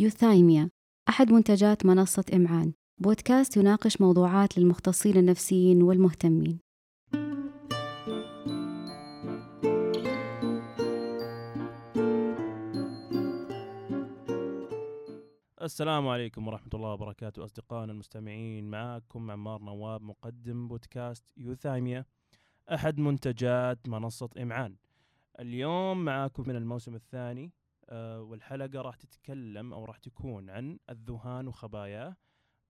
يوثايميا أحد منتجات منصة إمعان. بودكاست يناقش موضوعات للمختصين النفسيين والمهتمين. السلام عليكم ورحمة الله وبركاته أصدقائنا المستمعين. معكم عمار نواب مقدم بودكاست يوثايميا أحد منتجات منصة إمعان. اليوم معاكم من الموسم الثاني والحلقة راح تتكلم أو راح تكون عن الذهان وخباياه.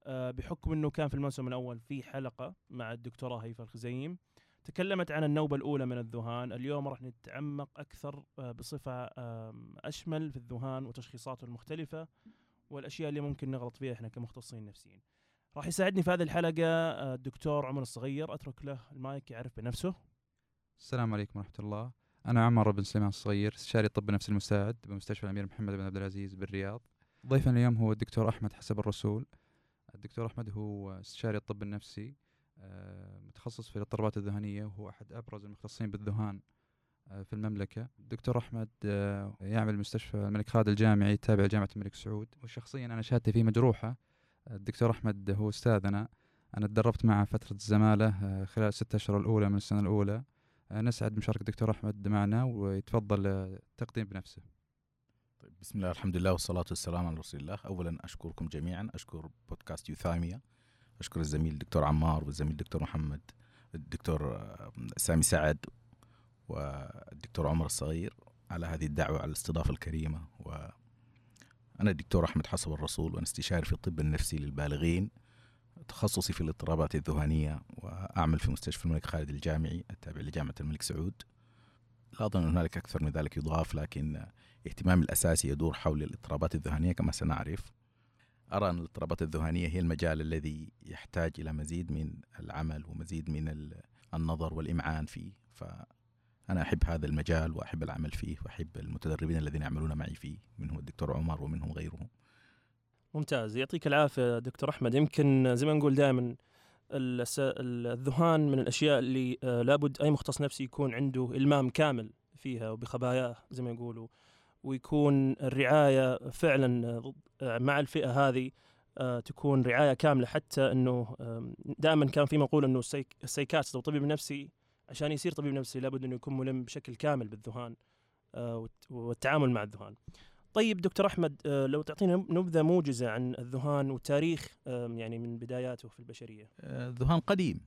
آه، بحكم أنه كان في الموسم الأول في حلقة مع الدكتورة هيفا الخزيم تكلمت عن النوبة الأولى من الذهان. اليوم راح نتعمق أكثر آه، بصفة أشمل في الذهان وتشخيصاته المختلفة والأشياء اللي ممكن نغلط فيها إحنا كمختصين نفسيين. راح يساعدني في هذه الحلقة الدكتور عمر الصغير. أترك له المايك يعرف بنفسه. السلام عليكم ورحمة الله. أنا عمر بن سليمان الصغير استشاري الطب النفسي المساعد بمستشفى الأمير محمد بن عبد العزيز بالرياض. ضيفنا اليوم هو الدكتور أحمد حسب الرسول. الدكتور أحمد هو استشاري الطب النفسي آه، متخصص في الاضطرابات الذهنية وهو أحد أبرز المختصين بالذهان آه، في المملكة. الدكتور أحمد آه، يعمل مستشفى الملك خالد الجامعي تابع لجامعة الملك سعود. وشخصيا أنا شهادتي فيه مجروحة. الدكتور أحمد هو أستاذنا. أنا تدربت معه فترة الزمالة خلال الستة أشهر الأولى من السنة الأولى. نسعد بمشاركة الدكتور أحمد معنا ويتفضل التقديم بنفسه. طيب بسم الله الحمد لله والصلاة والسلام على رسول الله. أولا أشكركم جميعا أشكر بودكاست يوثايميا أشكر الزميل الدكتور عمار والزميل الدكتور محمد الدكتور سامي سعد والدكتور عمر الصغير على هذه الدعوة على الاستضافة الكريمة. وأنا الدكتور أحمد حسب الرسول وأنا استشاري في الطب النفسي للبالغين. تخصصي في الاضطرابات الذهانية وأعمل في مستشفى الملك خالد الجامعي التابع لجامعة الملك سعود. لا أظن أن هنالك أكثر من ذلك يضاف لكن اهتمامي الأساسي يدور حول الاضطرابات الذهانية كما سنعرف. أرى أن الاضطرابات الذهانية هي المجال الذي يحتاج إلى مزيد من العمل ومزيد من النظر والإمعان فيه. فأنا أحب هذا المجال وأحب العمل فيه وأحب المتدربين الذين يعملون معي فيه منهم الدكتور عمر ومنهم غيرهم. ممتاز. يعطيك العافية دكتور أحمد. يمكن زي ما نقول دائما الذهان من الأشياء اللي آه، لابد أي مختص نفسي يكون عنده إلمام كامل فيها وبخباياه زي ما يقولوا ويكون الرعاية فعلا آه، مع الفئة هذه آه، تكون رعاية كاملة. حتى إنه دائما كان في مقولة إنه السيكاتست أو الطبيب النفسي عشان يصير طبيب نفسي لابد إنه يكون ملم بشكل كامل بالذهان والتعامل مع الذهان. طيب دكتور أحمد آه، لو تعطينا نبذة موجزة عن الذهان والتاريخ يعني من بداياته في البشرية. آه، الذهان قديم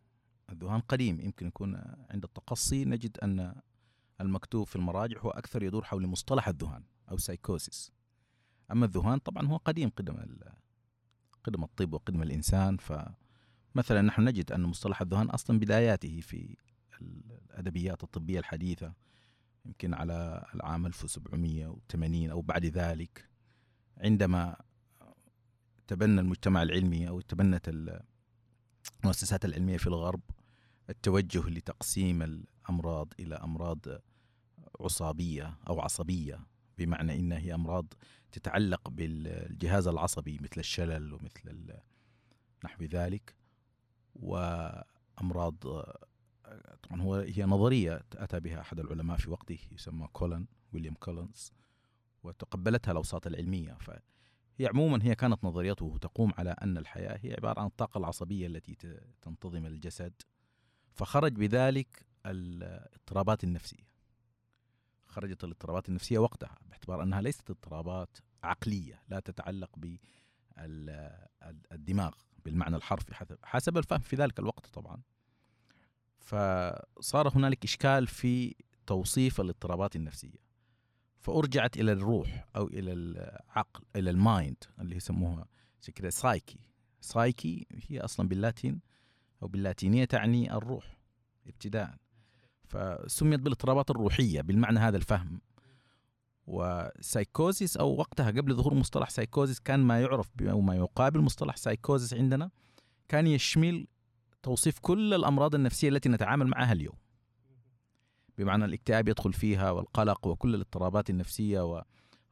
الذهان قديم يمكن يكون عند التقصي نجد أن المكتوب في المراجع هو أكثر يدور حول مصطلح الذهان أو سايكوسيس. أما الذهان طبعا هو قديم قدم قدم الطب وقدم الإنسان فمثلا نحن نجد أن مصطلح الذهان أصلا بداياته في الأدبيات الطبية الحديثة يمكن على العام 1780 أو بعد ذلك عندما تبنى المجتمع العلمي أو تبنت المؤسسات العلمية في الغرب التوجه لتقسيم الأمراض إلى أمراض عصابية أو عصبية بمعنى إنها هي أمراض تتعلق بالجهاز العصبي مثل الشلل ومثل نحو ذلك وأمراض طبعا هو هي نظرية أتى بها أحد العلماء في وقته يسمى كولن ويليام كولنز وتقبلتها الأوساط العلمية. فهي عموما هي كانت نظريته تقوم على أن الحياة هي عبارة عن الطاقة العصبية التي تنتظم الجسد. فخرج بذلك الاضطرابات النفسية. خرجت الاضطرابات النفسية وقتها باعتبار أنها ليست اضطرابات عقلية لا تتعلق بالدماغ بالمعنى الحرفي حسب الفهم في ذلك الوقت طبعا. فصار هنالك إشكال في توصيف الاضطرابات النفسية. فأرجعت إلى الروح أو إلى العقل إلى ال mind اللي يسموها كده سايكي سايكي هي أصلا باللاتين أو باللاتينية تعني الروح ابتداء. فسميت بالاضطرابات الروحية بالمعنى هذا الفهم. وسايكوزيس أو وقتها قبل ظهور مصطلح سايكوزيس كان ما يعرف أو ما يقابل مصطلح سايكوزيس عندنا كان يشمل توصيف كل الأمراض النفسية التي نتعامل معها اليوم. بمعنى الاكتئاب يدخل فيها والقلق وكل الاضطرابات النفسية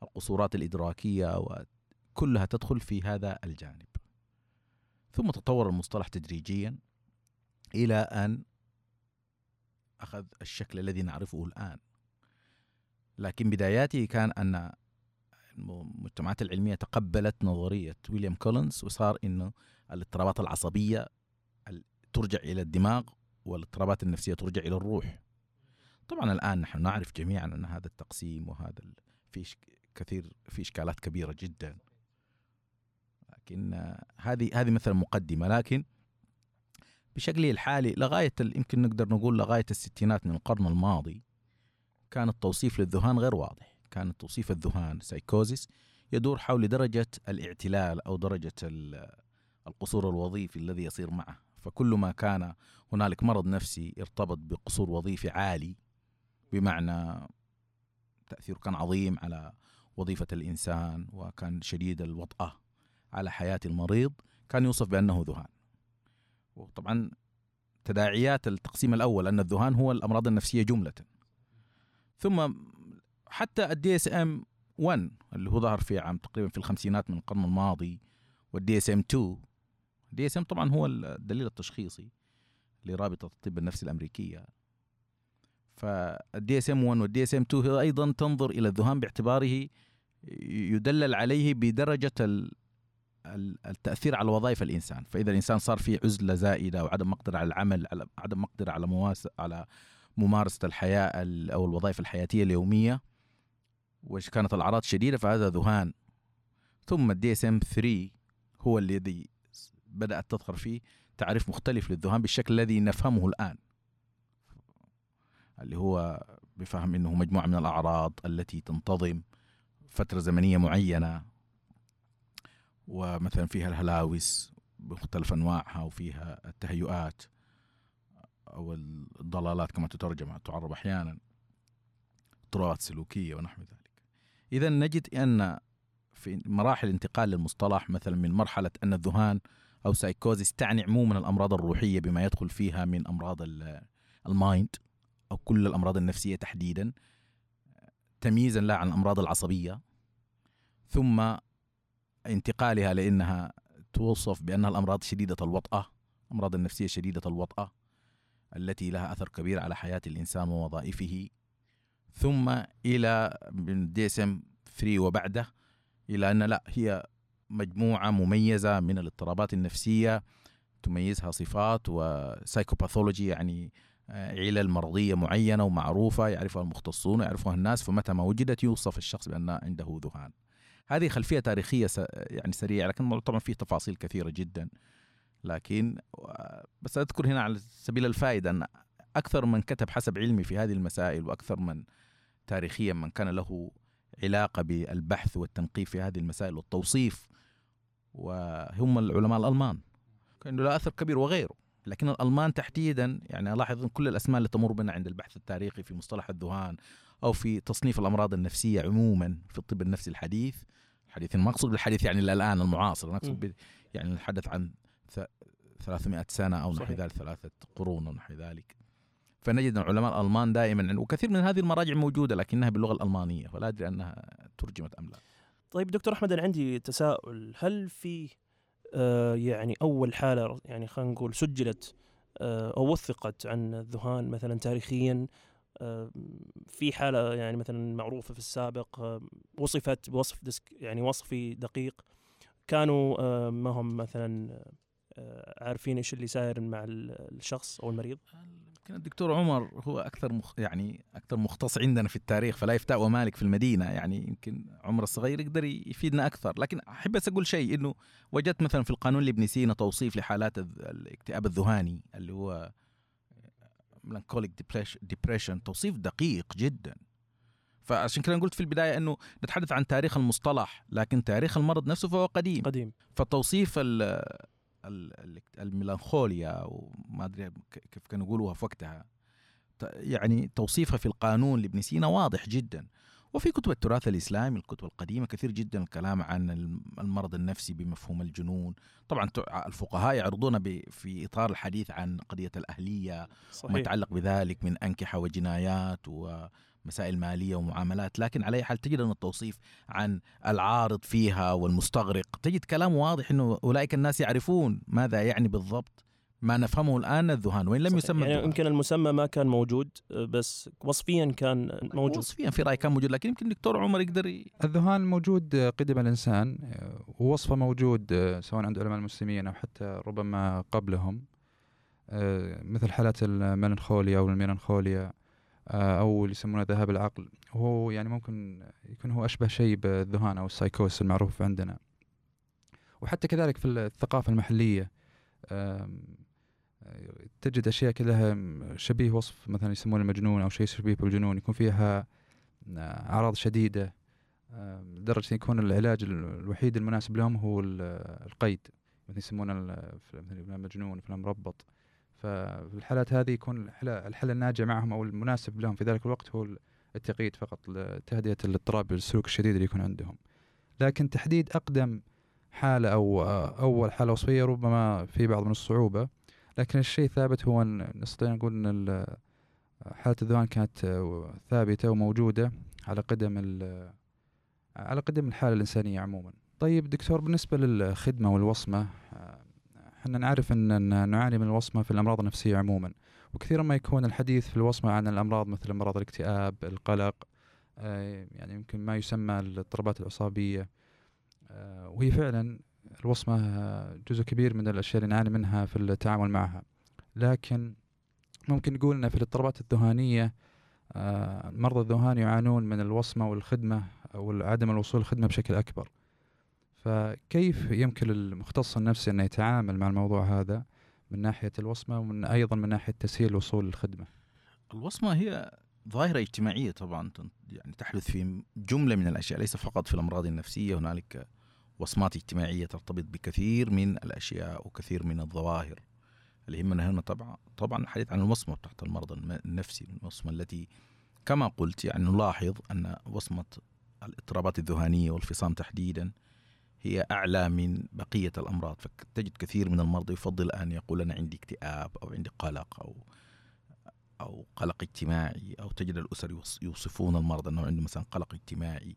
والقصورات الإدراكية وكلها تدخل في هذا الجانب. ثم تطور المصطلح تدريجيا إلى أن أخذ الشكل الذي نعرفه الآن. لكن بداياته كان أن المجتمعات العلمية تقبلت نظرية ويليام كولينز وصار إنه الاضطرابات العصبية ال- ترجع إلى الدماغ والاضطرابات النفسية ترجع إلى الروح. طبعا الآن نحن نعرف جميعا أن هذا التقسيم وهذا في كثير في إشكالات كبيرة جدا. لكن هذه هذه مثلا مقدمة لكن بشكله الحالي لغاية يمكن نقدر نقول لغاية الستينات من القرن الماضي كان التوصيف للذهان غير واضح، كان توصيف الذهان سايكوزيس يدور حول درجة الاعتلال أو درجة ال- القصور الوظيفي الذي يصير معه، فكل ما كان هنالك مرض نفسي ارتبط بقصور وظيفي عالي بمعنى تاثيره كان عظيم على وظيفة الإنسان وكان شديد الوطأة على حياة المريض كان يوصف بأنه ذهان. وطبعا تداعيات التقسيم الأول أن الذهان هو الأمراض النفسية جملة. ثم حتى ال DSM 1 اللي هو ظهر في عام تقريبا في الخمسينات من القرن الماضي وال DSM 2 ال DSM طبعا هو الدليل التشخيصي لرابطة الطب النفسي الأمريكية. فال DSM 1 وال DSM 2 هي أيضا تنظر إلى الذهان باعتباره يدلل عليه بدرجة ال- ال- التأثير على وظائف الإنسان. فإذا الإنسان صار فيه عزلة زائدة وعدم مقدرة على العمل على عدم مقدرة على مواس على ممارسة الحياة ال- أو الوظائف الحياتية اليومية وش كانت الأعراض؟ شديدة فهذا ذهان. ثم ال DSM 3 هو الذي بدأت تظهر فيه تعريف مختلف للذهان بالشكل الذي نفهمه الآن اللي هو بفهم إنه مجموعة من الأعراض التي تنتظم فترة زمنية معينة ومثلا فيها الهلاوس بمختلف أنواعها وفيها التهيؤات أو الضلالات كما تترجم تعرب أحيانا اضطرابات سلوكية ونحو ذلك. اذا نجد أن في مراحل الانتقال للمصطلح مثلا من مرحلة أن الذهان أو سايكوزيس تعني عموما الأمراض الروحية بما يدخل فيها من أمراض ال- ال mind أو كل الأمراض النفسية تحديدا تمييزا لها عن الأمراض العصبية ثم انتقالها لأنها توصف بأنها الأمراض شديدة الوطأة الأمراض النفسية شديدة الوطأة التي لها أثر كبير على حياة الإنسان ووظائفه ثم إلى من DSM 3 وبعده إلى أن لا هي مجموعة مميزة من الاضطرابات النفسية تميزها صفات وسايكوباثولوجي يعني آه، علل مرضية معينة ومعروفة يعرفها المختصون ويعرفها الناس فمتى ما وجدت يوصف الشخص بأن عنده ذهان. هذه خلفية تاريخية يعني سريعة لكن طبعا فيه تفاصيل كثيرة جدا لكن آه، بس أذكر هنا على سبيل الفائدة أن أكثر من كتب حسب علمي في هذه المسائل وأكثر من تاريخيا من كان له علاقة بالبحث والتنقيب في هذه المسائل والتوصيف وهم العلماء الألمان. كان له أثر كبير وغيره. لكن الألمان تحديدا يعني ألاحظ إن كل الأسماء اللي تمر بنا عند البحث التاريخي في مصطلح الذهان أو في تصنيف الأمراض النفسية عموما في الطب النفسي الحديث الحديث ما أقصد بالحديث يعني الآن المعاصر. أقصد ب- يعني نتحدث عن ث- 300 سنة أو نحو. ذلك ثلاثة قرون أو نحو ذلك. فنجد العلماء الألمان دائما وكثير من هذه المراجع موجودة لكنها باللغة الألمانية فلا أدري أنها ترجمت أم لا. طيب دكتور أحمد أنا عندي تساؤل. هل في آه يعني أول حالة يعني خلينا نقول سجلت آه أو وثقت عن الذهان مثلا تاريخيا آه في حالة يعني مثلا معروفة في السابق آه وصفت بوصف ديسك يعني وصفي دقيق كانوا آه ما هم مثلا آه عارفين إيش اللي صاير مع ال- الشخص أو المريض؟ يمكن الدكتور عمر هو أكثر مخ يعني أكثر مختص عندنا في التاريخ فلا يفتاء ومالك في المدينة يعني يمكن عمر الصغير يقدر يفيدنا أكثر. لكن أحب بس أقول شيء إنه وجدت مثلا في القانون لابن سينا توصيف لحالات الاكتئاب الذهاني اللي هو ملانكوليك ديبريشن توصيف دقيق جدا. فعشان كده قلت في البداية إنه نتحدث عن تاريخ المصطلح لكن تاريخ المرض نفسه فهو قديم. قديم. فتوصيف الميلانخوليا وما أدري كيف كانوا يقولوها في وقتها. يعني توصيفها في القانون لابن سينا واضح جدا. وفي كتب التراث الإسلامي الكتب القديمة كثير جدا الكلام عن الم- المرض النفسي بمفهوم الجنون. طبعا الفقهاء يعرضون في إطار الحديث عن قضية الأهلية وما صحيح. يتعلق بذلك من أنكحة وجنايات ومسائل مالية ومعاملات لكن على أي حال تجد أن التوصيف عن العارض فيها والمستغرق تجد كلام واضح إنه أولئك الناس يعرفون ماذا يعني بالضبط ما نفهمه الآن الذهان وإن لم. يسمى يعني. يمكن المسمى ما كان موجود بس وصفيا كان موجود وصفيا في رأي كان موجود لكن يمكن دكتور عمر يقدر ي- الذهان موجود قدم الإنسان آه، ووصفه موجود سواء عند علماء المسلمين أو حتى ربما قبلهم آه، مثل حالات الميلانخوليا أو آه، أو اللي يسمونه ذهاب العقل. وهو يعني ممكن يكون هو أشبه شيء بالذهان أو السايكوس المعروف عندنا. وحتى كذلك في آم، آه، تجد أشياء كلها شبيه وصف مثلا يسمونه المجنون أو شيء شبيه بالجنون يكون فيها آه، أعراض شديدة آه، لدرجة يكون العلاج ال- الوحيد المناسب لهم هو ال- القيد. مثل يسمونه ال- في مثل فلان مجنون فلان مربط. ففي الحالات هذه يكون الحل, الناجع معهم أو المناسب لهم في ذلك الوقت هو التقييد فقط لتهدئة الاضطراب السلوك الشديد اللي يكون عندهم. لكن تحديد أقدم حالة أو آه، أول حالة وصفية ربما في بعض من الصعوبة. لكن الشيء ثابت هو أن نستطيع نقول أن ال- حالة الذهان كانت آه، ثابتة وموجودة على قدم على قدم الحالة الإنسانية عموما. طيب دكتور بالنسبة للخدمة والوصمة إحنا نعرف أن نعاني من الوصمة في الأمراض النفسية عموما وكثيرا ما يكون الحديث في الوصمة عن الأمراض مثل أمراض الاكتئاب القلق آه، يعني يمكن ما يسمى الاضطرابات العصابية آه، وهي فعلا الوصمة جزء كبير من الأشياء اللي نعاني منها في التعامل معها. لكن ممكن نقول أن في الاضطرابات الذهانية آه، مرضى الذهان يعانون من الوصمة والخدمة أو عدم الوصول للخدمة بشكل أكبر. فكيف يمكن المختص النفسي أنه يتعامل مع الموضوع هذا من ناحية الوصمة ومن أيضا من ناحية تسهيل الوصول للخدمة الوصمة هي ظاهرة اجتماعية طبعا يعني تحدث في جملة من الأشياء ليس فقط في الأمراض النفسية هنالك وصمات اجتماعية ترتبط بكثير من الأشياء وكثير من الظواهر. اللي يهمنا هنا طبعا طبعا الحديث عن الوصمة تحت المرض الم- النفسي الوصمة التي كما قلت يعني نلاحظ أن وصمة الاضطرابات الذهانيه والفصام تحديدا هي أعلى من بقية الأمراض. فتجد كثير من المرضى يفضل أن يقول أنا عندي اكتئاب أو عندي قلق أو أو قلق اجتماعي أو تجد الأسر يوص- يوصفون المرضى أنه عنده مثلا قلق اجتماعي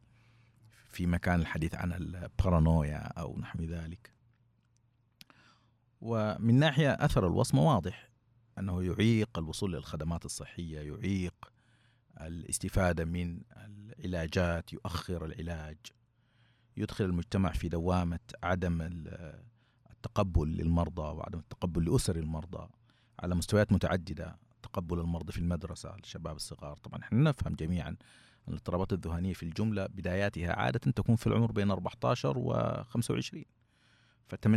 في مكان الحديث عن البارانويا أو نحو ذلك. ومن ناحية أثر الوصمة واضح أنه يعيق الوصول للخدمات الصحية يعيق الاستفادة من العلاجات يؤخر العلاج. يدخل المجتمع في دوامة عدم ال- التقبل للمرضى وعدم التقبل لأسر المرضى على مستويات متعددة. تقبل المرضى في المدرسة الشباب الصغار. طبعا إحنا نفهم جميعا أن الاضطرابات الذهانيه في الجملة بداياتها عادة تكون في العمر بين 14 و 25 ف 80%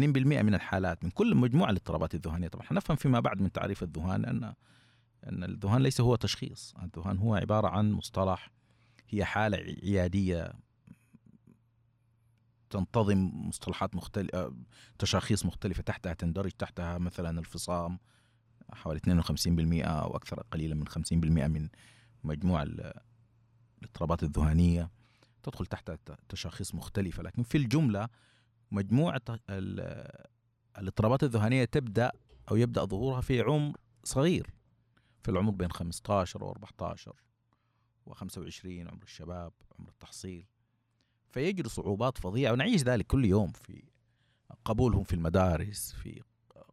من الحالات من كل مجموعة الاضطرابات الذهانيه طبعا نفهم فيما بعد من تعريف الذهان ان أن الذهان ليس هو تشخيص. الذهان هو عبارة عن مصطلح هي حالة عيادية تنتظم مصطلحات مختلفة تشاخيص مختلفة تحتها تندرج تحتها مثلا الفصام حوالي 52% أو أكثر قليلا من 50% من مجموع ال- الاضطرابات الذهانية تدخل تحت ت- تشاخيص مختلفة. لكن في الجملة مجموعة ال- الاضطرابات الذهانية تبدأ أو يبدأ ظهورها في عمر صغير. في العمر بين 15 و 14 و25 عمر الشباب عمر التحصيل. فيجري صعوبات فظيعة ونعيش ذلك كل يوم في قبولهم في المدارس في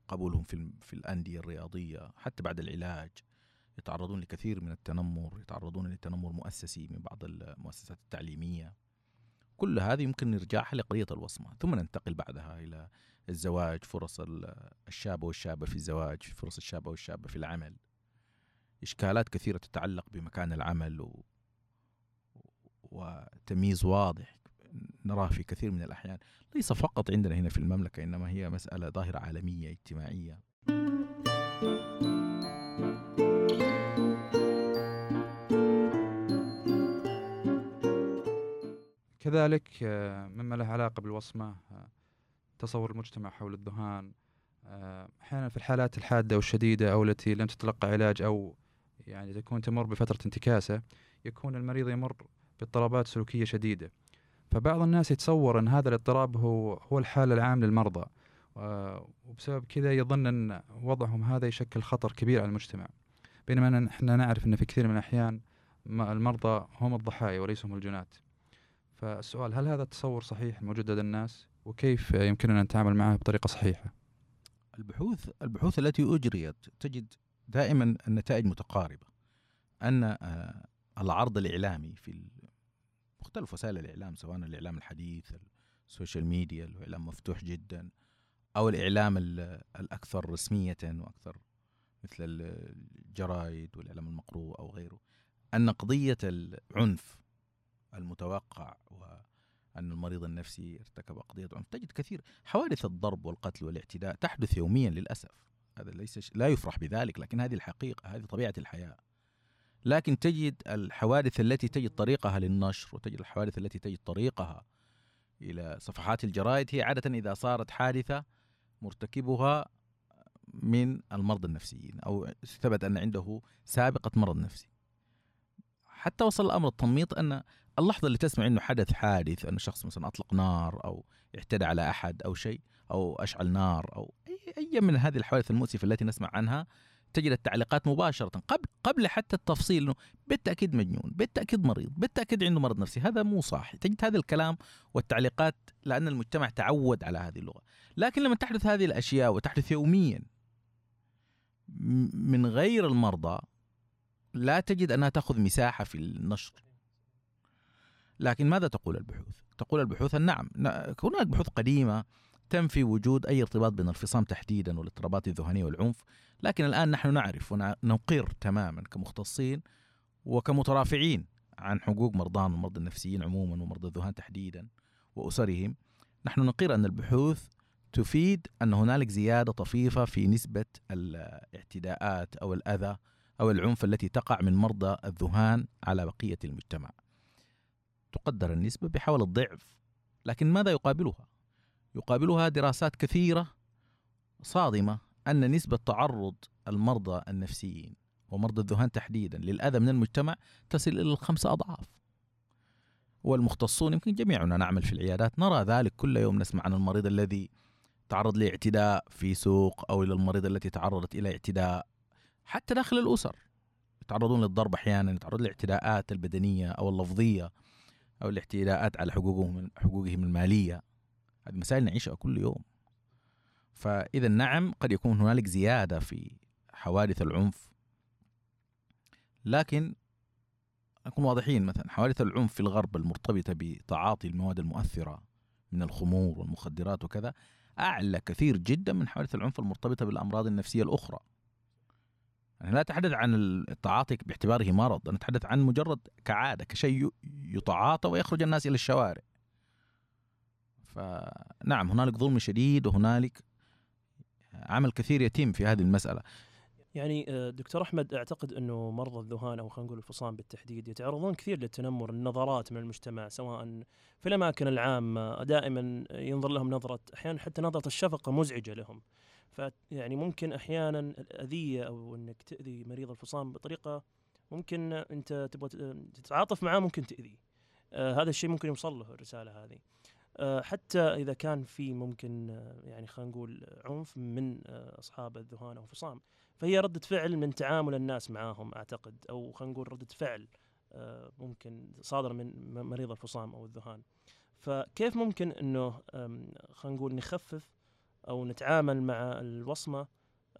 قبولهم في في الأندية الرياضية حتى بعد العلاج. يتعرضون لكثير من التنمر يتعرضون لتنمر مؤسسي من بعض المؤسسات التعليمية. كل هذه يمكن نرجعها لقضية الوصمة. ثم ننتقل بعدها إلى الزواج فرص ال- الشاب والشابة في الزواج فرص الشاب والشابة في العمل. إشكالات كثيرة تتعلق بمكان العمل و... وتمييز واضح نراه في كثير من الأحيان. ليس فقط عندنا هنا في المملكة إنما هي مسألة ظاهرة عالمية اجتماعية. كذلك آه، مما له علاقة بالوصمة آه، تصور المجتمع حول الذهان آه، أحيانا في الحالات الحادة والشديدة أو التي لم تتلقى علاج أو يعني تكون تمر بفترة انتكاسة يكون المريض يمر باضطرابات سلوكية شديدة. فبعض الناس يتصور أن هذا الاضطراب هو هو الحال العام للمرضى آه، وبسبب كذا يظن أن وضعهم هذا يشكل خطر كبير على المجتمع. بينما نحن نعرف أن في كثير من الأحيان المرضى هم الضحايا وليسوا هم الجنات. فالسؤال هل هذا التصور صحيح موجود لدى الناس؟ وكيف يمكننا أن نتعامل معه بطريقة صحيحة؟ البحوث البحوث التي أجريت تجد دائما النتائج متقاربة. أن آه، العرض الإعلامي في مختلف وسائل الإعلام سواء الإعلام الحديث ال social media الإعلام مفتوح جدا أو الإعلام الأكثر رسمية وأكثر مثل الجرايد والإعلام المقروء أو غيره. أن قضية العنف المتوقع وأن المريض النفسي ارتكب قضية عنف تجد كثير. حوادث الضرب والقتل والاعتداء تحدث يوميا للأسف. هذا ليس لا يفرح بذلك لكن هذه الحقيقة هذه طبيعة الحياة. لكن تجد الحوادث التي تجد طريقها للنشر وتجد الحوادث التي تجد طريقها إلى صفحات الجرائد هي عادة إذا صارت حادثة مرتكبها من المرضى النفسيين أو ثبت أن عنده سابقة مرض نفسي. حتى وصل الأمر التنميط أن اللحظة اللي تسمع أنه حدث حادث أن شخص مثلا أطلق نار أو اعتدى على أحد أو شيء أو أشعل نار أي, أي من هذه الحوادث المؤسفة التي نسمع عنها تجد التعليقات مباشرة قبل قبل حتى التفصيل إنه بالتأكيد مجنون، بالتأكيد مريض، بالتأكيد عنده مرض نفسي، هذا مو صح، تجد هذا الكلام والتعليقات لأن المجتمع تعود على هذه اللغة، لكن لما تحدث هذه الأشياء وتحدث يوميا من غير المرضى لا تجد أنها تأخذ مساحة في النشر. لكن ماذا تقول البحوث؟ تقول البحوث نعم هناك بحوث قديمة تنفي وجود أي ارتباط بين الفصام تحديدا والاضطرابات الذهنية والعنف لكن الآن نحن نعرف ونقر تماما كمختصين وكمترافعين عن حقوق مرضانا المرضى النفسيين عموما ومرضى الذهان تحديدا وأسرهم نحن نقر أن البحوث تفيد أن هنالك زيادة طفيفة في نسبة الاعتداءات أو الأذى أو العنف التي تقع من مرضى الذهان على بقية المجتمع تقدر النسبة بحوالي الضعف لكن ماذا يقابلها؟ يقابلها دراسات كثيرة صادمة أن نسبة تعرض المرضى النفسيين ومرضى الذهان تحديدا للأذى من المجتمع تصل إلى الخمسة أضعاف. والمختصون يمكن جميعنا نعمل في العيادات نرى ذلك كل يوم نسمع عن المريض الذي تعرض لاعتداء في سوق أو إلى المريضة التي تعرضت إلى اعتداء حتى داخل الأسر. يتعرضون للضرب أحيانا يتعرضون للاعتداءات البدنية أو اللفظية أو الاعتداءات على حقوقهم حقوقهم المالية. هذه مسائل نعيشها كل يوم. فإذا نعم قد يكون هنالك زيادة في حوادث العنف. لكن نكون واضحين مثلا حوادث العنف في الغرب المرتبطة بتعاطي المواد المؤثرة من الخمور والمخدرات وكذا أعلى كثير جدا من حوادث العنف المرتبطة بالأمراض النفسية الأخرى. أنا لا أتحدث عن التعاطي باعتباره مرض أنا أتحدث عن مجرد كعادة كشيء يتعاطى ويخرج الناس إلى الشوارع. فنعم هنالك ظلم شديد وهنالك عمل كثير يتم في هذه المسألة. يعني آه، دكتور أحمد أعتقد أنه مرضى الذهان أو خلينا نقول الفصام بالتحديد يتعرضون كثير للتنمر النظرات من المجتمع سواء في الأماكن العامة دائما ينظر لهم نظرة أحيانا حتى نظرة الشفقة مزعجة لهم. فيعني ممكن أحيانا الأذية أو إنك تأذي مريض الفصام بطريقة ممكن أنت تبغى تتعاطف معاه ممكن تأذيه. آه هذا الشيء ممكن يوصل له الرسالة هذه. آه حتى إذا كان في ممكن آه يعني خلينا نقول عنف من آه أصحاب الذهان أو الفصام فهي ردة فعل من تعامل الناس معاهم أعتقد أو خلينا نقول ردة فعل آه ممكن صادر من مريض الفصام أو الذهان فكيف ممكن إنه خلينا نقول نخفف أو نتعامل مع الوصمة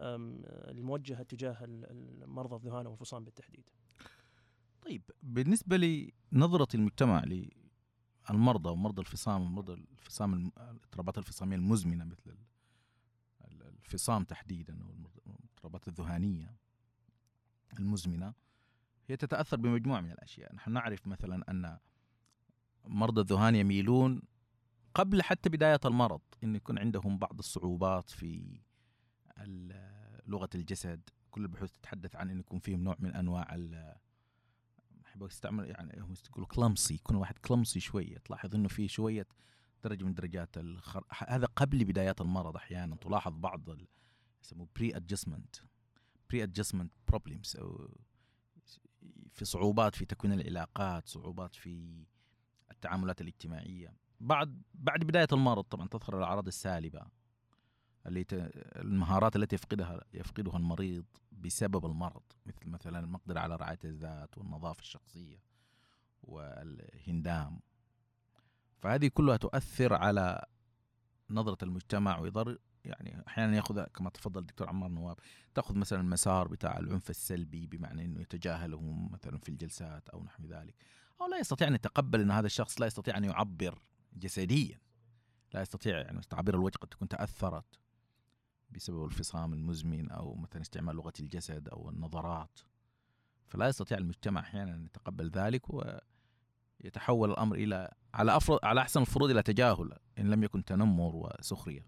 الموجهة تجاه المرضى الذهان والفصام بالتحديد. طيب بالنسبة لنظرة المجتمع للمرضى ومرضى الفصام ومرضى الفصام الاضطرابات الفصامية المزمنة مثل الفصام تحديدا والاضطرابات الذهانية المزمنة هي تتأثر بمجموعة من الأشياء، نحن نعرف مثلا أن مرضى الذهان يميلون قبل حتى بداية المرض أن يكون عندهم بعض الصعوبات في لغة الجسد. كل البحوث تتحدث عن أن يكون فيهم نوع من أنواع أحب أستعمل يعني هم يقولوا كلمسي يكون واحد كلمسي شوية تلاحظ أنه في شوية درجة من درجات الخر... هذا قبل بدايات المرض أحيانا تلاحظ بعض يسموه pre adjustment pre adjustment problems أو في صعوبات في تكوين العلاقات صعوبات في التعاملات الاجتماعية. بعد بعد بداية المرض طبعا تظهر الأعراض السالبة. اللي ت... المهارات التي يفقدها يفقدها المريض بسبب المرض مثل مثلا المقدرة على رعاية الذات والنظافة الشخصية والهندام. فهذه كلها تؤثر على نظرة المجتمع ويضر يعني أحيانا يأخذ كما تفضل الدكتور عمار نواب تأخذ مثلا المسار بتاع العنف السلبي بمعنى إنه يتجاهله مثلا في الجلسات أو نحو ذلك. أو لا يستطيع أن يتقبل إن هذا الشخص لا يستطيع أن يعبر جسديا. لا يستطيع يعني تعبير الوجه قد تكون تأثرت. بسبب الفصام المزمن أو مثلا استعمال لغة الجسد أو النظرات فلا يستطيع المجتمع أحيانا أن يتقبل ذلك ويتحول الأمر إلى على أفرض على أحسن الفروض إلى تجاهل إن لم يكن تنمر وسخرية.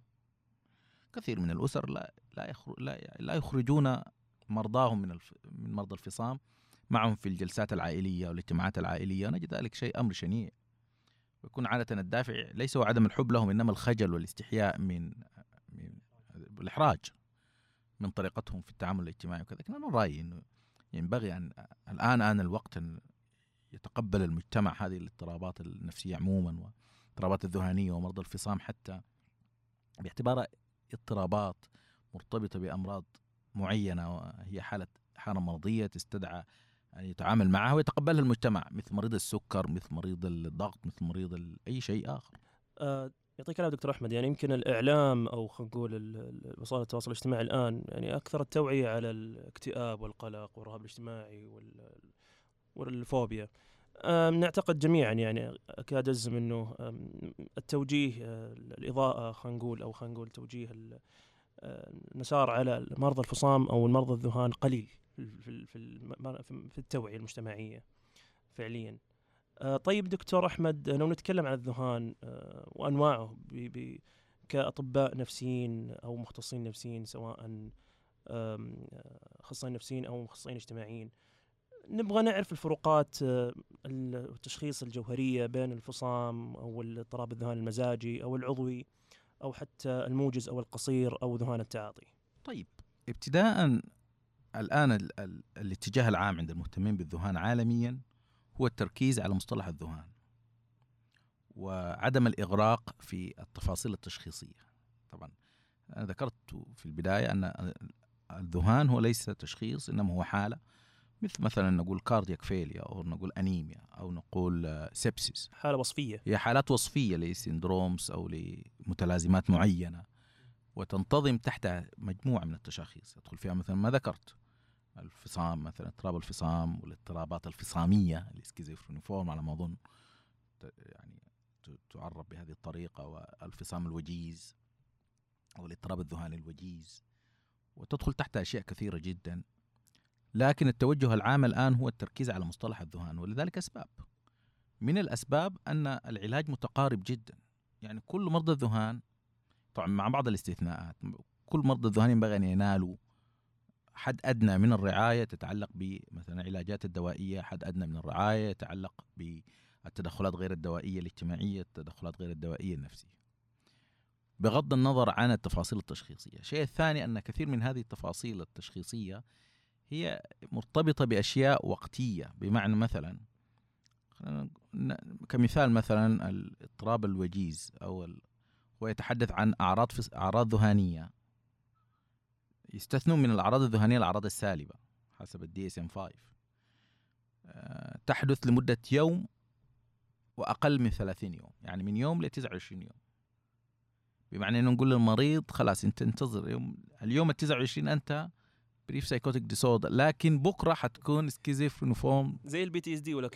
كثير من الأسر لا لا يخرج لا, لا يخرجون مرضاهم من الف من مرضى الفصام معهم في الجلسات العائلية والاجتماعات العائلية ونجد ذلك شيء أمر شنيع. ويكون عادة الدافع ليس هو عدم الحب لهم إنما الخجل والاستحياء من من الإحراج من طريقتهم في التعامل الاجتماعي وكذا لكن أنا رأيي إنه ينبغي أن الآن آن الوقت إن يتقبل المجتمع هذه الاضطرابات النفسية عموما والاضطرابات الذهانيه ومرضى الفصام حتى باعتبارها اضطرابات مرتبطة بأمراض معينة وهي حالة حالة مرضية تستدعى أن يتعامل معها ويتقبلها المجتمع مثل مريض السكر مثل مريض الضغط مثل مريض أي شيء آخر. آه يعطيك العافية دكتور أحمد. يعني يمكن الإعلام أو خلينا نقول وسائل التواصل الاجتماعي الآن يعني أكثر التوعية على الاكتئاب والقلق والرهاب الاجتماعي والفوبيا. نعتقد جميعا يعني أكاد أجزم إنه التوجيه آه، الإضاءة خلينا نقول أو خلينا نقول توجيه المسار على مرضى الفصام أو المرضى الذهان قليل في في التوعية المجتمعية فعليا. طيب دكتور أحمد لو نتكلم عن الذهان آه، وأنواعه كأطباء نفسيين أو مختصين نفسيين سواء أخصائيين نفسيين أو مختصين اجتماعيين نبغى نعرف الفروقات آه، التشخيص الجوهرية بين الفصام أو اضطراب الذهان المزاجي أو العضوي أو حتى الموجز أو القصير أو ذهان التعاطي. طيب ابتداء الآن ال ال الاتجاه العام عند المهتمين بالذهان عالميا هو التركيز على مصطلح الذهان وعدم الإغراق في التفاصيل التشخيصية. طبعا أنا ذكرت في البداية أن الذهان هو ليس تشخيص إنما هو حالة. مثل مثلا نقول cardiac failure أو نقول أنيميا أو نقول sepsis حالة وصفية. هي حالات وصفية ل syndromes أو لمتلازمات معينة وتنتظم تحت مجموعة من التشاخيص. يدخل فيها مثلا ما ذكرت. الفصام مثلا اضطراب الفصام والاضطرابات الفصامية ال schizophreniform على ما أظن يعني تعرف بهذه الطريقة والفصام الوجيز أو الاضطراب الذهاني الوجيز وتدخل تحت أشياء كثيرة جدا. لكن التوجه العام الآن هو التركيز على مصطلح الذهان ولذلك أسباب. من الأسباب أن العلاج متقارب جدا. يعني كل مرضى الذهان طبعا مع بعض الاستثناءات كل مرضى الذهان ينبغي أن ينالوا حد أدنى من الرعاية تتعلق بمثلا العلاجات الدوائية، حد أدنى من الرعاية يتعلق بالتدخلات غير الدوائية الاجتماعية، التدخلات غير الدوائية النفسية. بغض النظر عن التفاصيل التشخيصية، الشيء الثاني أن كثير من هذه التفاصيل التشخيصية هي مرتبطة بأشياء وقتية، بمعنى مثلا كمثال مثلا الاضطراب الوجيز أو هو يتحدث عن أعراض أعراض ذهانيه يستثنون من الأعراض الذهانيه الأعراض السالبة حسب ال DSM 5 تحدث لمدة يوم وأقل من 30 يوم يعني من يوم ل 29 يوم. بمعنى إنه نقول للمريض خلاص أنت انتظر يوم اليوم ال 29 أنت brief psychotic disorder لكن بكرة حتكون schizophreniform زي ال PTSD ولا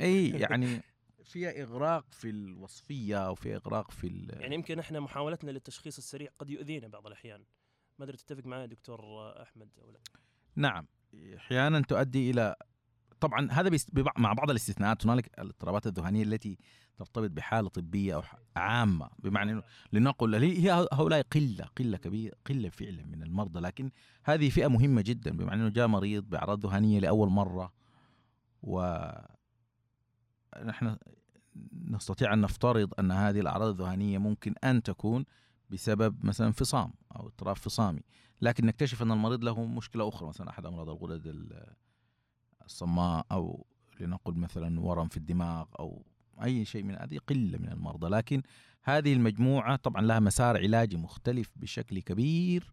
إي يعني فيها إغراق في الوصفية وفي إغراق في يعني يمكن إحنا محاولتنا للتشخيص السريع قد يؤذينا بعض الأحيان. ما أدري تتفق معي دكتور أحمد أو لا. نعم. أحيانا تؤدي إلى طبعا هذا مع بعض الاستثناءات هنالك الاضطرابات الذهانيه التي ترتبط بحالة طبية أو عامة بمعنى إنه لنقل هي هؤلاء قلة قلة كبيرة قلة فعلا من المرضى لكن هذه فئة مهمة جدا بمعنى إنه جاء مريض بأعراض ذهانيه لأول مرة و نحن نستطيع أن نفترض أن هذه الأعراض الذهانيه ممكن أن تكون بسبب مثلا انفصام أو اضطراب فصامي لكن نكتشف أن المريض له مشكلة أخرى مثلا أحد أمراض الغدد الصماء أو لنقل مثلا ورم في الدماغ أو أي شيء من هذه قلة من المرضى. لكن هذه المجموعة طبعا لها مسار علاجي مختلف بشكل كبير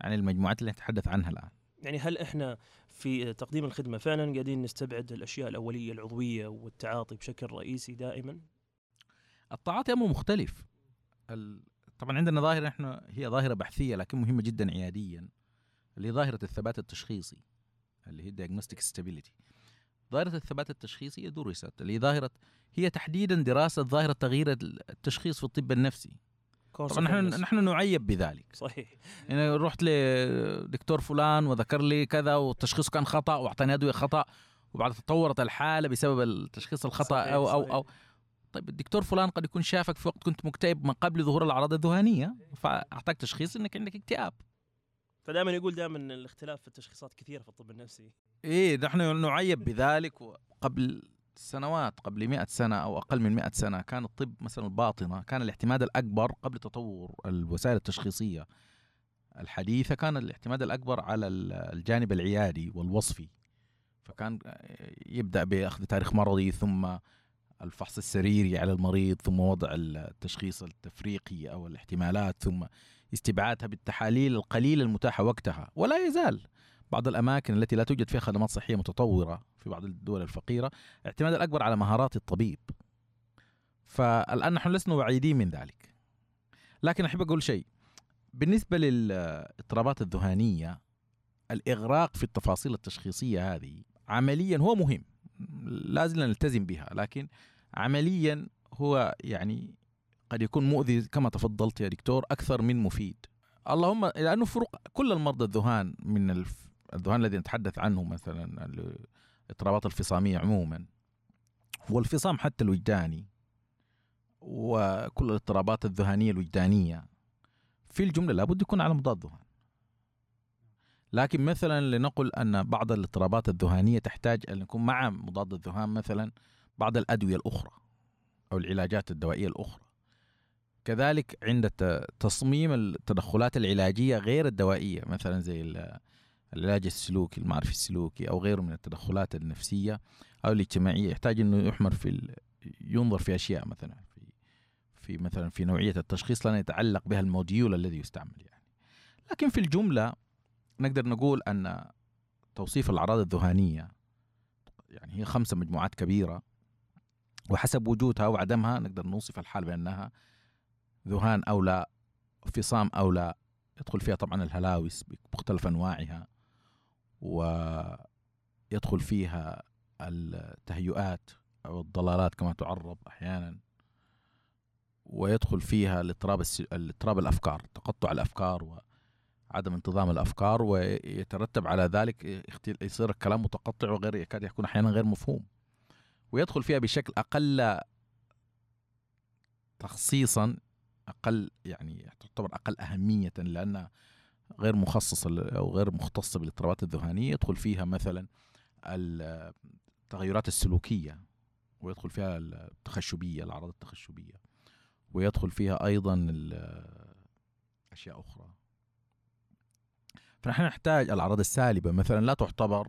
عن المجموعات اللي نتحدث عنها الآن. يعني هل إحنا في تقديم الخدمة فعلا قاعدين نستبعد الأشياء الأولية العضوية والتعاطي بشكل رئيسي دائما؟ التعاطي أمر مختلف. طبعا عندنا ظاهرة إحنا هي ظاهرة بحثية لكن مهمة جدا عياديا اللي هي ظاهرة الثبات التشخيصي اللي هي diagnostic stability. ظاهرة الثبات التشخيصي درست اللي هي ظاهرة هي تحديدا دراسة ظاهرة تغيير التشخيص في الطب النفسي. طبعا نحن نحن نعيب بذلك. صحيح. يعني رحت لدكتور فلان وذكر لي كذا والتشخيص كان خطأ واعطاني أدوية خطأ وبعد تطورت الحالة بسبب التشخيص الخطأ صحيح أو أو. أو طيب الدكتور فلان قد يكون شافك في وقت كنت مكتئب من قبل ظهور الأعراض الذهانيه فأعطاك تشخيص إنك عندك اكتئاب. فدائما يقول دائما الاختلاف في التشخيصات كثيرة في الطب النفسي. إيه نحن نعيب بذلك قبل سنوات قبل مئة سنة أو أقل من مئة سنة كان الطب مثلا الباطنة كان الاعتماد الأكبر قبل تطور الوسائل التشخيصية. الحديثة كان الاعتماد الأكبر على الجانب العيادي والوصفي. فكان يبدأ بأخذ تاريخ مرضي ثم الفحص السريري على المريض ثم وضع التشخيص التفريقي أو الاحتمالات ثم استبعادها بالتحاليل القليلة المتاحة وقتها. ولا يزال بعض الأماكن التي لا توجد فيها خدمات صحية متطورة في بعض الدول الفقيرة اعتماد الأكبر على مهارات الطبيب. فالآن نحن لسنا وعيدين من ذلك. لكن أحب أقول شيء. بالنسبة للاضطرابات الذهانية الإغراق في التفاصيل التشخيصية هذه عمليا هو مهم. لازم نلتزم بها لكن عمليا هو يعني قد يكون مؤذي كما تفضلت يا دكتور أكثر من مفيد. اللهم لأنه فروق كل المرضى الذهان من الذهان الذي نتحدث عنه مثلا الاضطرابات الفصامية عموما. والفصام حتى الوجداني وكل الاضطرابات الذهانية الوجدانية. في الجملة لابد يكون على مضاد ذهان لكن مثلا لنقل أن بعض الاضطرابات الذهانية تحتاج أن يكون مع مضاد الذهان مثلا بعض الأدوية الأخرى أو العلاجات الدوائية الأخرى. كذلك عند تصميم التدخلات العلاجية غير الدوائية مثلا زي العلاج السلوكي المعرفي السلوكي أو غيره من التدخلات النفسية أو الاجتماعية يحتاج إنه يحمر في ينظر في أشياء مثلا في في مثلا في نوعية التشخيص لن يتعلق بها الموديول الذي يستعمل يعني. لكن في الجملة نقدر نقول أن توصيف الأعراض الذهانيه يعني هي خمسة مجموعات كبيرة وحسب وجودها وعدمها نقدر نوصف الحال بأنها ذهان أو لا فصام أو لا يدخل فيها طبعا الهلاوس بمختلف أنواعها ويدخل فيها التهيؤات أو الضلالات كما تعرب أحيانا ويدخل فيها الاضطراب الاضطراب الأفكار تقطع الأفكار وعدم انتظام الأفكار ويترتب على ذلك يصير الكلام متقطع وغير يكاد يكون أحيانا غير مفهوم. ويدخل فيها بشكل أقل تخصيصا أقل يعني تعتبر أقل أهمية لانها غير مخصصه أو غير مختصه بالاضطرابات الذهانيه يدخل فيها مثلا التغيرات السلوكية ويدخل فيها التخشبية الأعراض التخشبية. ويدخل فيها أيضا أشياء أخرى. فنحن نحتاج الأعراض السالبة مثلا لا تعتبر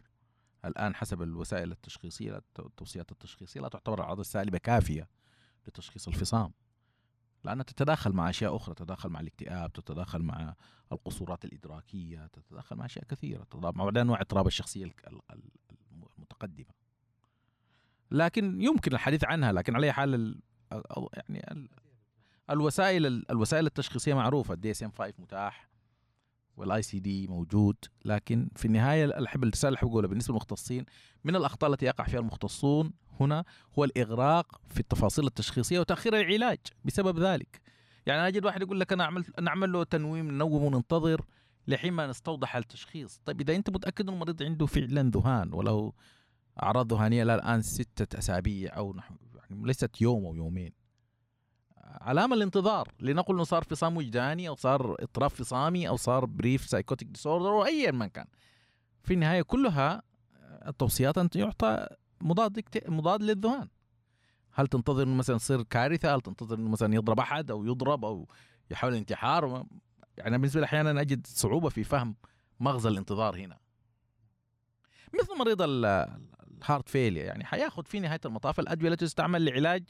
الآن حسب الوسائل التشخيصية التوصيات التشخيصية لا تعتبر الأعراض السالبة كافية لتشخيص الفصام. لأنها تتداخل مع أشياء أخرى تتداخل مع الاكتئاب تتداخل مع القصورات الإدراكية تتداخل مع أشياء كثيرة تتداخل مع أنواع اضطراب الشخصية المتقدمة. لكن يمكن الحديث عنها لكن على حال يعني الوسائل الوسائل التشخيصية معروفة ال DSM 5 متاح. وال ICD موجود لكن في النهاية أحب الرساله اللي بقولها بالنسبة للمختصين من الأخطاء التي يقع فيها المختصون هنا هو الإغراق في التفاصيل التشخيصية وتأخير العلاج بسبب ذلك. يعني أنا أجد واحد يقول لك أنا اعمل نعمل له تنويم ننوم وننتظر لحين ما نستوضح التشخيص. طيب إذا أنت متأكد إن المريض عنده فعلا ذهان وله أعراض ذهانية لا الآن ستة أسابيع أو نحو يعني ليست يوم أو يومين علام الانتظار لنقل إنه صار فصام وجداني أو صار اضطراب فصامي أو صار brief psychotic disorder أو ايا ما كان. في النهاية كلها التوصيات أن يعطى مضاد مضاد للذهان. هل تنتظر إنه مثلا تصير كارثة؟ هل تنتظر إنه مثلا يضرب أحد أو يضرب أو يحاول الانتحار؟ يعني بالنسبة لي أحيانا أجد صعوبة في فهم مغزى الانتظار هنا. مثل مريض ال heart failure يعني حياخذ في نهاية المطاف الادويه التي تستعمل لعلاج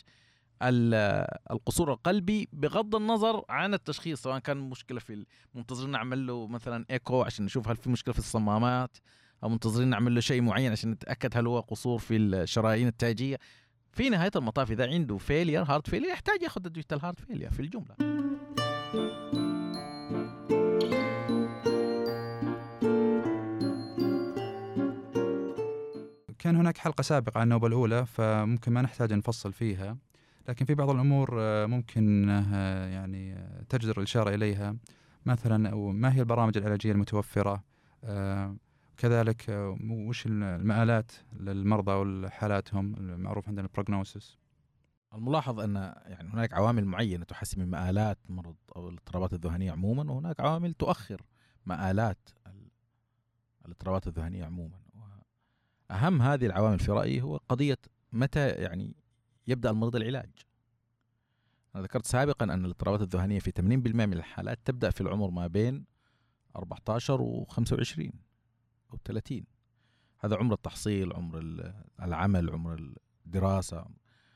القصور القلبي بغض النظر عن التشخيص سواء كان مشكلة في منتظرين نعمل له مثلا ايكو عشان نشوف هل في مشكلة في الصمامات أو منتظرين نعمل له شيء معين عشان نتأكد هل هو قصور في الشرايين التاجية. في نهاية المطاف إذا عنده failure heart failure يحتاج ياخذ ادويه ال heart failure في الجملة. كان هناك حلقة سابقة عن النوبة الأولى فممكن ما نحتاج نفصل فيها. لكن في بعض الأمور آه، ممكن آه، يعني آه، تجدر الإشارة إليها. مثلا ما هي البرامج العلاجية المتوفرة؟ آه، كذلك وش المآلات للمرضى وحالاتهم المعروف عندنا البروجنوسيس الملاحظ أن يعني هناك عوامل معينة تحسن من مآلات مرض أو الاضطرابات الذهنية عموما وهناك عوامل تؤخر مآلات ال- الاضطرابات الذهنية عموما. اهم هذه العوامل في رأيي هو قضية متى يعني يبدأ المريض العلاج. أنا ذكرت سابقا أن الاضطرابات الذهنية في 80% من الحالات تبدأ في العمر ما بين 14 و 25 أو 30 هذا عمر التحصيل عمر ال- العمل عمر الدراسة.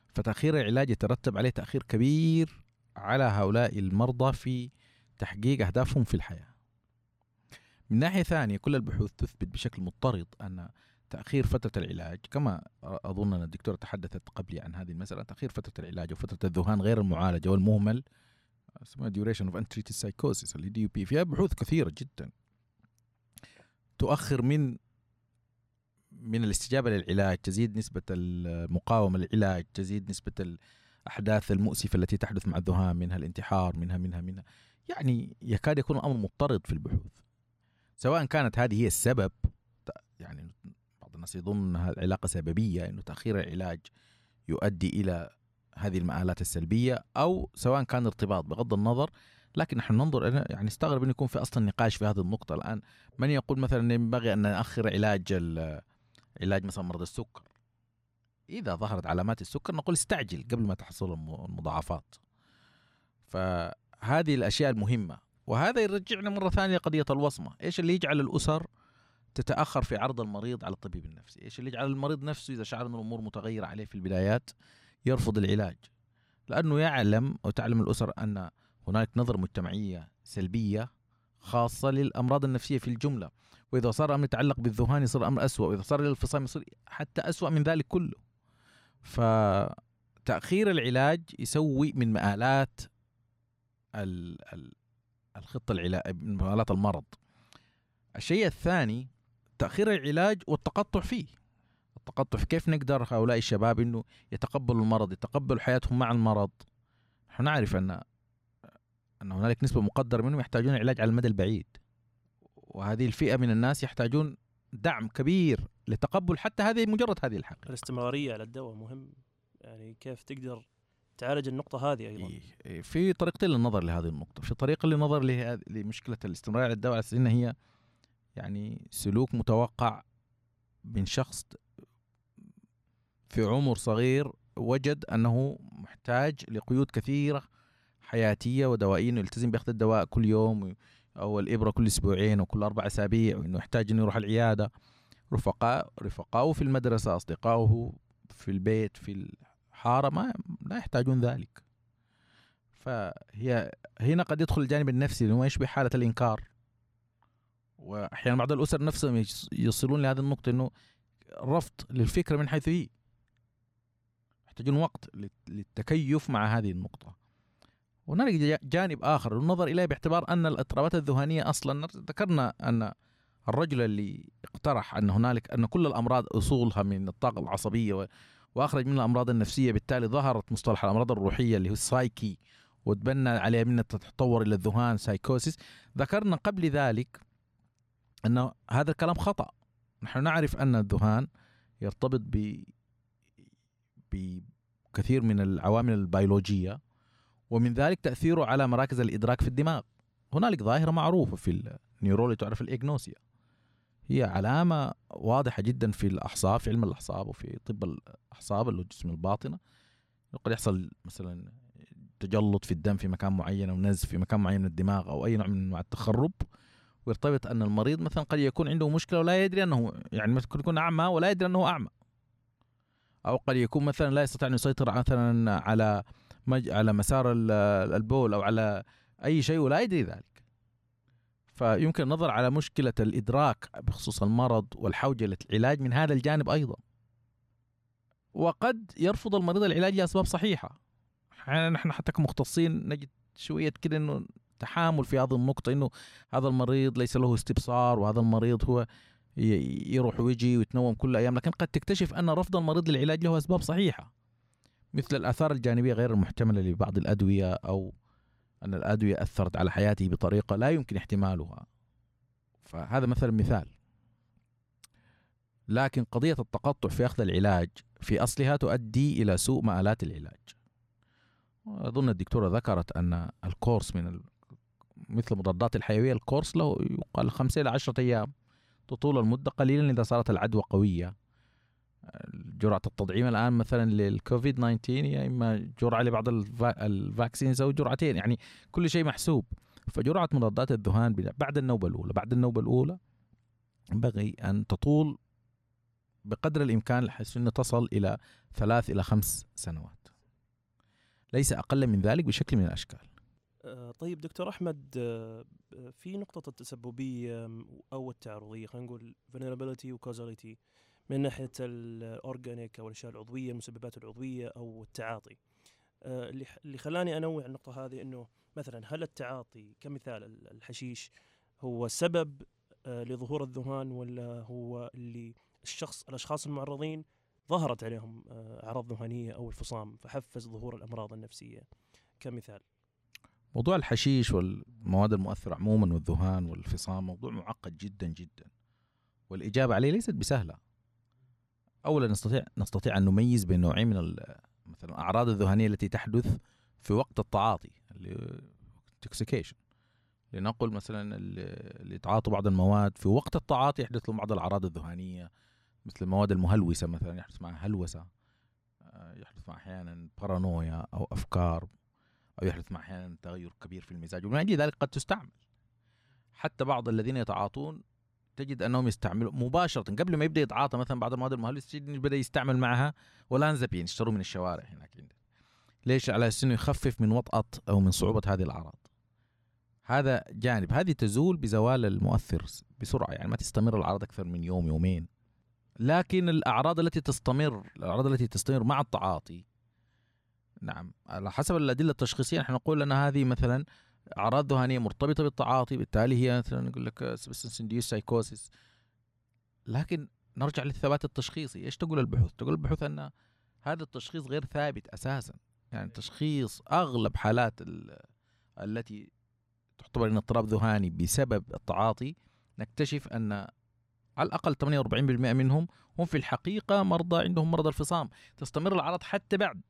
فتأخير العلاج يترتب عليه تأخير كبير على هؤلاء المرضى في تحقيق أهدافهم في الحياة. من ناحية ثانية كل البحوث تثبت بشكل مضطرد أن تأخير فترة العلاج كما أظن أن الدكتورة تحدثت قبلي عن هذه المسألة تأخير فترة العلاج وفترة الذهان غير المعالجة والمهمل اسمها duration of untreated psychosis اللي دي يو بي فيها بحوث كثيرة جدا. تؤخر من من الاستجابة للعلاج تزيد نسبة المقاومة للعلاج تزيد نسبة الأحداث المؤسفة التي تحدث مع الذهان منها الانتحار منها منها منها. يعني يكاد يكون الأمر مضطرد في البحوث. سواء كانت هذه هي السبب يعني الناس يظن إنها العلاقه سببية إنه تأخير العلاج يؤدي إلى هذه المآلات السلبية أو سواء كان ارتباط بغض النظر. لكن نحن ننظر أنا يعني استغرب إنه يكون في أصلا نقاش في هذه النقطة. الآن من يقول مثلا ينبغي أن نأخر علاج علاج مثلا مرض السكر؟ إذا ظهرت علامات السكر نقول استعجل قبل ما تحصل الم- المضاعفات. فهذه الأشياء المهمة. وهذا يرجعنا مرة ثانية لقضيه الوصمة. إيش اللي يجعل الأسر تتأخر في عرض المريض على الطبيب النفسي. إيش اللي يجعل المريض نفسه إذا شعر إن الأمور متغيرة عليه في البدايات؟ يرفض العلاج. لأنه يعلم أو تعلم الأسر أن هناك نظره مجتمعية سلبية خاصة للأمراض النفسية في الجملة. وإذا صار الامر يتعلق بالذهان يصير الامر اسوء وإذا صار الانفصام يصير حتى اسوء من ذلك كله. فتأخير العلاج يسوي من مآلات ال- ال- الخطة العلاج من مآلات المرض. الشيء الثاني تأخير العلاج والتقطع فيه. التقطع في كيف نقدر هؤلاء الشباب إنه يتقبلوا المرض يتقبلوا حياتهم مع المرض. نحن نعرف أن أن هنالك نسبة مقدرة منهم يحتاجون علاج على المدى البعيد. وهذه الفئة من الناس يحتاجون دعم كبير لتقبل حتى هذه مجرد هذه الحقيقة الاستمرارية على الدواء مهم. يعني كيف تقدر تعالج النقطة هذه أيضا؟ إيه، إيه، في طريقتين للنظر لهذه النقطة، في طريقة للنظر لمشكلة الاستمرار على الدواء على أساس هي يعني سلوك متوقع من شخص في عمر صغير وجد أنه محتاج لقيود كثيرة حياتية ودوائية إنه يلتزم بأخذ الدواء كل يوم أو الإبرة كل أسبوعين أو كل أربع أسابيع وإنه يحتاج إنه يروح العيادة. رفقاء رفقاؤه في المدرسة أصدقائه في البيت في الحارة ما لا يحتاجون ذلك. فهي هنا قد يدخل الجانب النفسي اللي هو يشبه حالة الإنكار. وأحيانا بعض الأسر نفسهم يص- يصلون لهذه النقطة إنه رفض للفكرة من حيث هي. يحتاجون وقت لل- للتكيف مع هذه النقطة. هنالك جا- جانب آخر النظر إليه باعتبار أن الاضطرابات الذهانية أصلا ذكرنا أن الرجل اللي اقترح أن هنالك أن كل الأمراض أصولها من الطاقة العصبية و- وأخرج منها الأمراض النفسية بالتالي ظهرت مصطلح الأمراض الروحية اللي هو السايكي وتبنى عليه من تتطور إلى الذهان سايكوسيس ذكرنا قبل ذلك ان هذا الكلام خطأ. نحن نعرف أن الذهان يرتبط ب بكثير من العوامل البيولوجية ومن ذلك تأثيره على مراكز الإدراك في الدماغ. هنالك ظاهرة معروفة في ال neurology تعرف ال agnosia هي علامة واضحة جدا في الأعصاب في علم الأعصاب وفي طب الأعصاب اللي هو قسم الباطنة. قد يحصل مثلا تجلط في الدم في مكان معين أو نزف في مكان معين من الدماغ أو أي نوع من أنواع التخرب. ويرتبط أن المريض مثلا قد يكون عنده مشكلة ولا يدري أنه يعني مثلا يكون أعمى ولا يدري أنه أعمى. أو قد يكون مثلا لا يستطيع أن يسيطر مثلا على مج... على مسار ال- البول أو على أي شيء ولا يدري ذلك. فيمكن النظر على مشكلة الإدراك بخصوص المرض والحوجة للعلاج من هذا الجانب أيضا. وقد يرفض المريض العلاج لأسباب صحيحة. نحن حتى كمختصين نجد شوية كده إنه تحامل في هذه النقطة إنه هذا المريض ليس له استبصار وهذا المريض هو يروح ويجي ويتنوم كل أيام لكن قد تكتشف أن رفض المريض للعلاج له أسباب صحيحة مثل الآثار الجانبية غير المحتملة لبعض الأدوية أو أن الأدوية أثرت على حياته بطريقة لا يمكن احتمالها فهذا مثلا مثال لكن قضية التقطع في أخذ العلاج في أصلها تؤدي إلى سوء مآلات العلاج أظن الدكتورة ذكرت أن ال course من. مثل المضادات الحيوية ال course له يقال خمسة إلى عشرة أيام. تطول المدة قليلا إذا صارت العدوى قوية. جرعة التطعيم الآن مثلا للكوفيد 19 يا إما جرعة لبعض ال vac... ال vaccines أو جرعتين يعني كل شيء محسوب. فجرعة مضادات الذهان بعد النوبة الأولى بعد النوبة الأولى ينبغي أن تطول بقدر الإمكان بحيث انه تصل إلى ثلاث إلى خمس سنوات. ليس أقل من ذلك بشكل من الأشكال. آه، طيب دكتور أحمد آه، في نقطة التسببية أو التعرضية خلينا نقول vulnerability وكوزاليتي من ناحية الاورجانيك أو الأشياء العضوية المسببات العضوية أو التعاطي. آه، اللي خلاني أنوع النقطة هذه إنه مثلا هل التعاطي كمثال ال- الحشيش هو سبب آه، لظهور الذهان ولا هو اللي الشخص الأشخاص المعرضين ظهرت عليهم آه، أعراض ذهانية أو الفصام فحفز ظهور الأمراض النفسية كمثال. موضوع الحشيش والمواد المؤثرة عموما والذهان والفصام موضوع معقد جدا جدا والإجابة عليه ليست بسهلة. أولا نستطيع نستطيع أن نميز بين نوعين من مثلا الأعراض الذهانية التي تحدث في وقت التعاطي intoxication. لنقل مثلا ال- اللي يتعاطوا بعض المواد في وقت التعاطي يحدث لهم بعض الأعراض الذهانية مثل المواد المهلوسة مثلا يحدث معها هلوسة آه، يحدث معها أحيانا بارانويا أو أفكار. أو يحدث مع أحيانا تغير كبير في المزاج. ومن أجل ذلك قد تستعمل. حتى بعض الذين يتعاطون تجد أنهم يستعملوا مباشرة. قبل ما يبدأ يتعاطى مثلا بعض المواد المهلوسة تجد بدأ يستعمل معها ولانزابين يشتروا من الشوارع هناك عندنا. ليش؟ على إنه يخفف من وطأة أو من صعوبة هذه الأعراض. هذا جانب. هذه تزول بزوال المؤثر بسرعة. يعني ما تستمر الأعراض أكثر من يوم يومين. لكن الأعراض التي تستمر الأعراض التي تستمر مع التعاطي نعم. على حسب الأدلة التشخيصية نحن نقول أن هذه مثلا اعراض ذهانيه مرتبطة بالتعاطي بالتالي هي مثلا نقول لك substance psychosis لكن نرجع للثبات التشخيصي. إيش تقول البحوث؟ تقول البحوث أن هذا التشخيص غير ثابت أساسا. يعني تشخيص أغلب حالات ال- التي تعتبر إن اضطراب ذهاني بسبب التعاطي نكتشف أن على الأقل 48% منهم هم في الحقيقة مرضى عندهم مرض الفصام. تستمر الاعراض حتى بعد.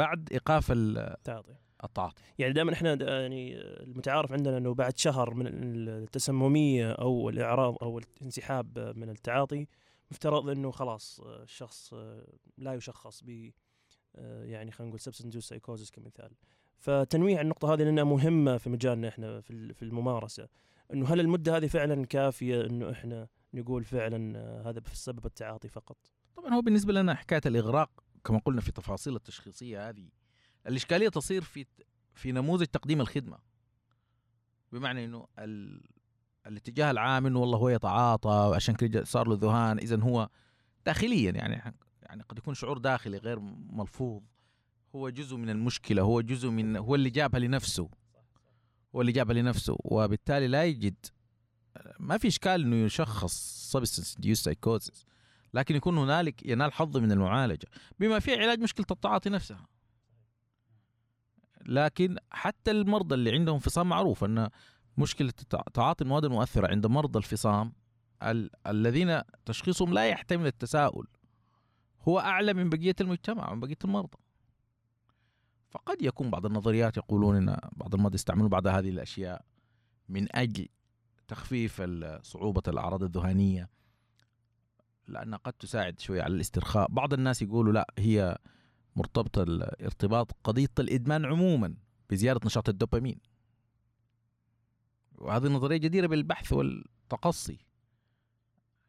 بعد إيقاف ال- تعاطي. التعاطي. يعني دائما إحنا يعني المتعارف عندنا إنه بعد شهر من التسمم أو الإعراض أو الانسحاب من التعاطي مفترض إنه خلاص الشخص لا يشخص ب يعني خلينا نقول substance psychosis كمثال. فتنويع النقطة هذه لأنها مهمة في مجالنا إحنا في الممارسة. إنه هل المدة هذه فعلا كافية إنه إحنا نقول فعلا هذا بسبب التعاطي فقط؟ طبعا هو بالنسبة لنا حكاية الإغراق كما قلنا في التفاصيل التشخيصية هذه الإشكالية تصير في في نموذج تقديم الخدمة. بمعنى إنه ال... الاتجاه العام إنه والله هو يتعاطى عشان كذا صار له ذهان اذا هو داخليا يعني يعني قد يكون شعور داخلي غير ملفوظ. هو جزء من المشكلة هو جزء من هو اللي جابها لنفسه. هو اللي جابها لنفسه وبالتالي لا يجد ما في إشكال إنه يشخص سبستنس induced psychosis. لكن يكون هنالك ينال حظ من المعالجة. بما فيه علاج مشكلة التعاطي نفسها. لكن حتى المرضى اللي عندهم انفصام معروف إن مشكلة تعاطي المواد المؤثرة عند مرضى الفصام ال- الذين تشخيصهم لا يحتمل التساؤل هو أعلى من بقية المجتمع ومن بقية المرضى. فقد يكون بعض النظريات يقولون إن بعض المرضى يستعملون بعض هذه الأشياء من أجل تخفيف صعوبة الأعراض الذهانيه لانها قد تساعد شوي على الاسترخاء. بعض الناس يقولوا لا هي مرتبطة الارتباط قضية الإدمان عموما بزيادة نشاط الدوبامين. وهذه النظريه جديرة بالبحث والتقصي.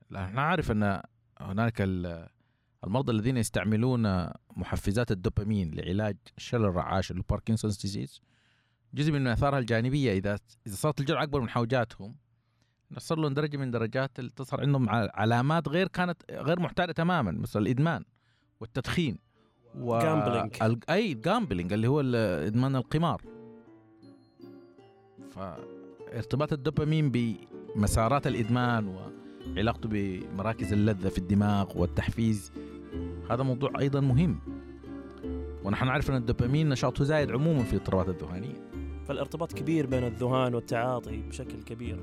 لأن نعرف أن هناك ال- المرضى الذين يستعملون محفزات الدوبامين لعلاج شلل الرعاش اللي Parkinson's disease جزء من اثارها الجانبية. إذا إذا صارت الجرعة أكبر من حوجتهم صار لهم درجه من درجات تظهر عندهم علامات غير كانت غير معتاده تماما مثل الإدمان والتدخين و. ال- أي الجامبلينج اللي هو إدمان القمار. فارتباط الدوبامين بمسارات الإدمان علاقته بمراكز اللذة في الدماغ والتحفيز هذا موضوع أيضا مهم. ونحن نعرف أن الدوبامين نشاطه زايد عموما في الاضطرابات الذهانية. فالارتباط كبير بين الذهان والتعاطي بشكل كبير.